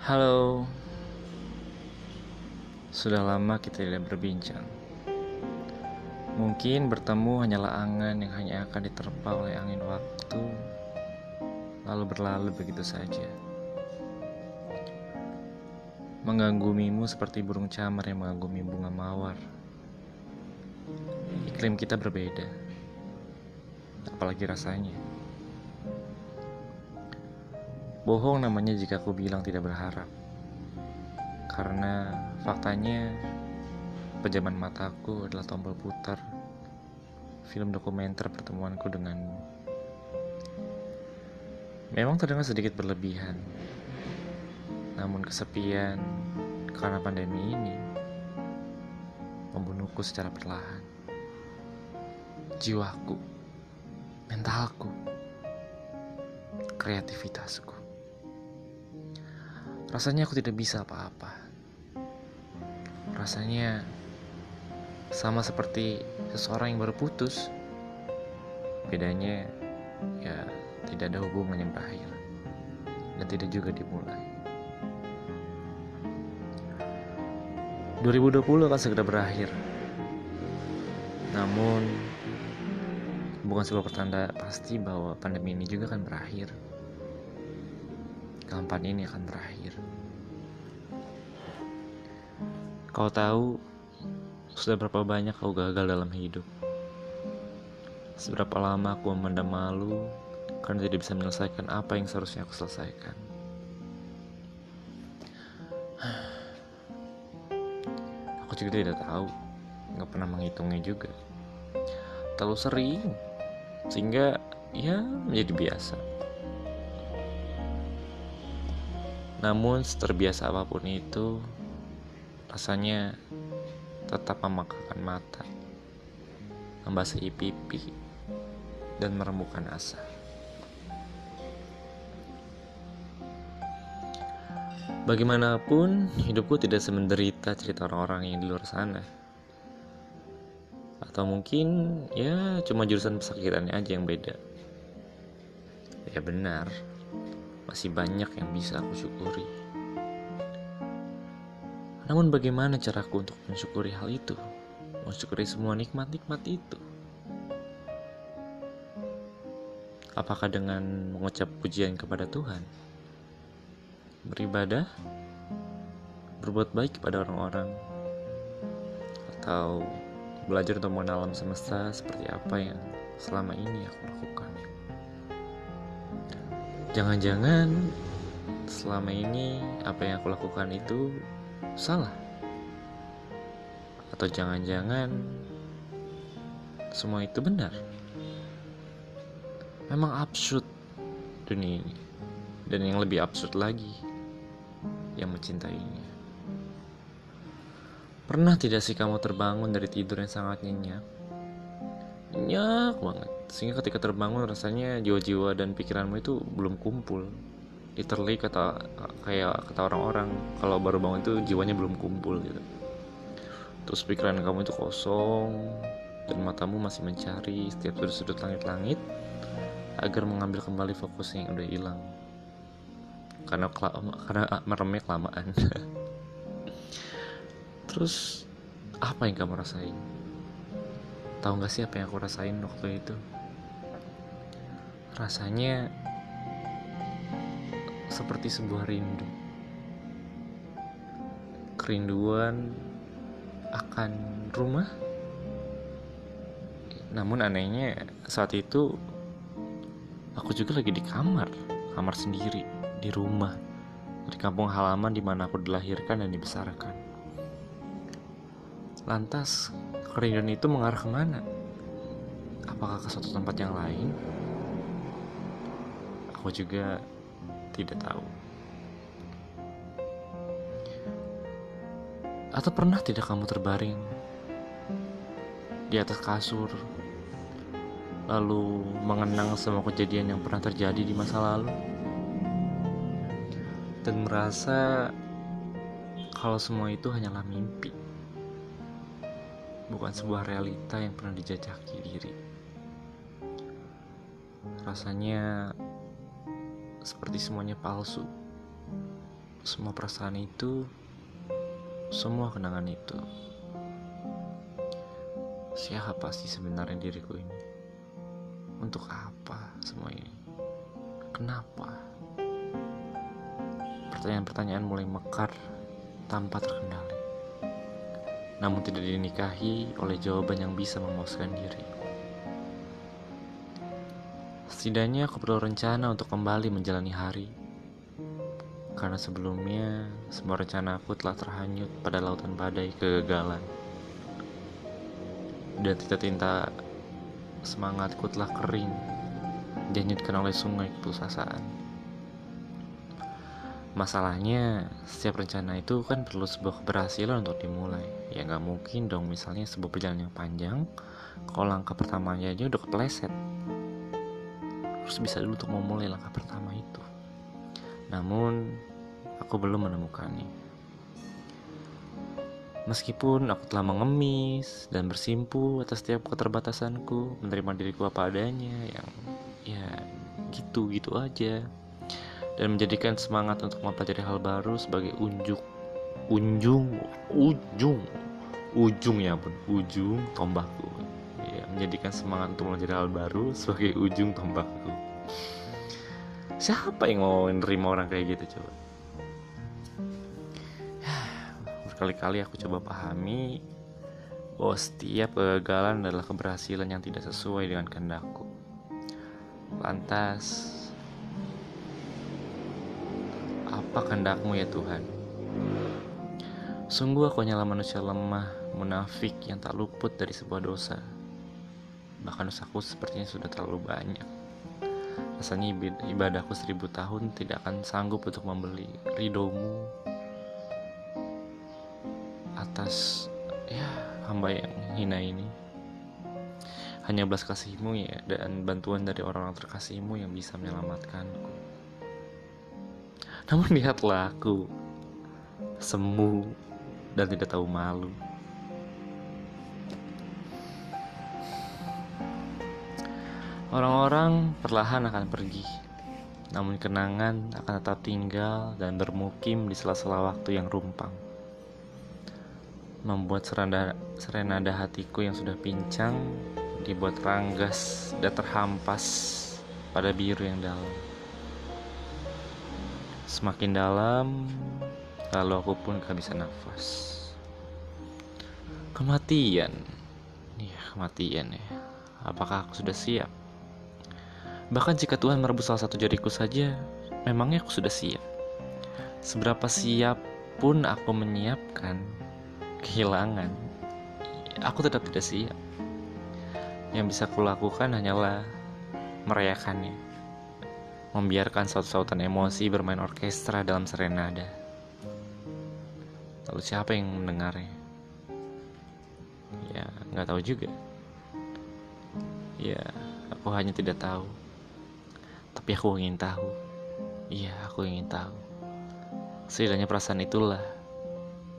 Halo, sudah lama kita tidak berbincang. Mungkin bertemu hanyalah angan yang hanya akan diterpa oleh angin waktu, lalu berlalu begitu saja. Mengagumi-mu seperti burung camar yang mengagumi bunga mawar. Iklim kita berbeda, apalagi rasanya. Bohong namanya jika aku bilang tidak berharap. Karena faktanya pejaman mataku adalah tombol putar film dokumenter pertemuanku denganmu. Memang terdengar sedikit berlebihan. Namun kesepian karena pandemi ini membunuhku secara perlahan. Jiwaku, mentalku, kreativitasku. Rasanya aku tidak bisa apa-apa. Rasanya sama seperti seseorang yang baru putus. Bedanya ya tidak ada hubungan yang berakhir dan tidak juga dimulai. 2020 akan segera berakhir. Namun bukan sebuah pertanda pasti bahwa pandemi ini juga akan berakhir kapan ini akan berakhir. Kau tahu sudah berapa banyak kau gagal dalam hidup? Seberapa lama aku memendam malu karena tidak bisa menyelesaikan apa yang seharusnya aku selesaikan. Aku juga tidak tahu, nggak pernah menghitungnya juga. Terlalu sering, sehingga ya menjadi biasa. Namun terbiasa apa pun itu Rasanya tetap memakakan mata Membasahi pipi Dan merembukan asa. Bagaimanapun hidupku tidak semenderita cerita orang-orang yang di luar sana. Atau mungkin ya cuma jurusan pesakitannya aja yang beda. Ya benar masih banyak yang bisa aku syukuri. Namun bagaimana caraku untuk mensyukuri hal itu? Mensyukuri semua nikmat-nikmat itu? Apakah dengan mengucap pujian kepada Tuhan? Beribadah? Berbuat baik kepada orang-orang? Atau belajar untuk mengenal alam semesta seperti apa yang selama ini aku lakukan? Jangan-jangan selama ini apa yang aku lakukan itu salah. Atau jangan-jangan semua itu benar. Memang absurd dunia ini. Dan yang lebih absurd lagi yang mencintainya. Pernah tidak sih kamu terbangun dari tidur yang sangat nyenyak? Nyenyak banget sehingga ketika terbangun rasanya jiwa-jiwa dan pikiranmu itu belum kumpul. Literally kata kayak kata orang-orang kalau baru bangun itu jiwanya belum kumpul gitu. Terus pikiran kamu itu kosong dan matamu masih mencari setiap sudut-sudut langit-langit agar mengambil kembali fokus yang udah hilang. Karena karena meremnya kelamaan. Terus apa yang kamu rasain? Tahu nggak sih apa yang aku rasain waktu itu Rasanya seperti sebuah rindu. Kerinduan akan rumah. Namun anehnya saat itu aku juga lagi di kamar, kamar sendiri di rumah di kampung halaman di mana aku dilahirkan dan dibesarkan. Lantas kerinduan itu mengarah ke mana? Apakah ke suatu tempat yang lain? Aku juga tidak tahu. Atau pernah tidak kamu terbaring di atas kasur, lalu mengenang semua kejadian yang pernah terjadi di masa lalu, dan merasa kalau semua itu hanyalah mimpi, bukan sebuah realita yang pernah dijajaki diri. Rasanya seperti semuanya palsu. semua perasaan itu, semua kenangan itu. Siapa sih sebenarnya diriku ini? Untuk apa semua ini? Kenapa? Pertanyaan-pertanyaan mulai mekar tanpa terkendali. Namun tidak dinikahi oleh jawaban yang bisa memuaskan diri. Setidaknya aku perlu rencana untuk kembali menjalani hari karena sebelumnya semua rencana aku telah terhanyut pada lautan badai kegagalan. Dan tinta-tinta semangatku telah kering, dihanyutkan oleh sungai keputusasaan. Masalahnya, setiap rencana itu kan perlu sebuah keberhasilan untuk dimulai. Ya nggak mungkin dong misalnya sebuah perjalanan yang panjang, kalau langkah pertamanya aja udah kepleset. Harus bisa dulu untuk memulai langkah pertama itu. Namun, aku belum menemukannya. Meskipun aku telah mengemis dan bersimpu atas setiap keterbatasanku, menerima diriku apa adanya yang ya gitu-gitu aja dan menjadikan semangat untuk mempelajari hal baru sebagai unjuk unjung ujung ujung ya pun ujung tombakku ya menjadikan semangat untuk mempelajari hal baru sebagai ujung tombakku siapa yang mau menerima orang kayak gitu coba berkali-kali aku coba pahami bahwa setiap kegagalan adalah keberhasilan yang tidak sesuai dengan kehendakku. Lantas, apa kehendakmu ya Tuhan? Sungguh aku hanyalah manusia lemah, munafik yang tak luput dari sebuah dosa. Bahkan dosaku sepertinya sudah terlalu banyak. Rasanya ibadahku seribu tahun tidak akan sanggup untuk membeli ridomu atas ya hamba yang hina ini. Hanya belas kasihmu ya dan bantuan dari orang-orang terkasihmu yang bisa menyelamatkanku. Namun lihatlah aku semu dan tidak tahu malu Orang-orang perlahan akan pergi, namun kenangan akan tetap tinggal dan bermukim di sela-sela waktu yang rumpang membuat serenada, serenada hatiku yang sudah pincang dibuat ranggas dan terhampas pada biru yang dalam. Semakin dalam, lalu aku pun kehabisan nafas. Kematian, ya kematian ya. Apakah aku sudah siap? Bahkan jika Tuhan merebut salah satu jariku saja, memangnya aku sudah siap. Seberapa siap pun aku menyiapkan, kehilangan, aku tetap tidak siap. Yang bisa kulakukan hanyalah merayakannya, membiarkan saut-sautan emosi bermain orkestra dalam serenada. Lalu siapa yang mendengarnya? Ya, nggak tahu juga. Ya, aku hanya tidak tahu. Tapi aku ingin tahu. Iya, aku ingin tahu. Setidaknya perasaan itulah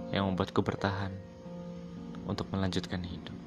yang membuatku bertahan untuk melanjutkan hidup.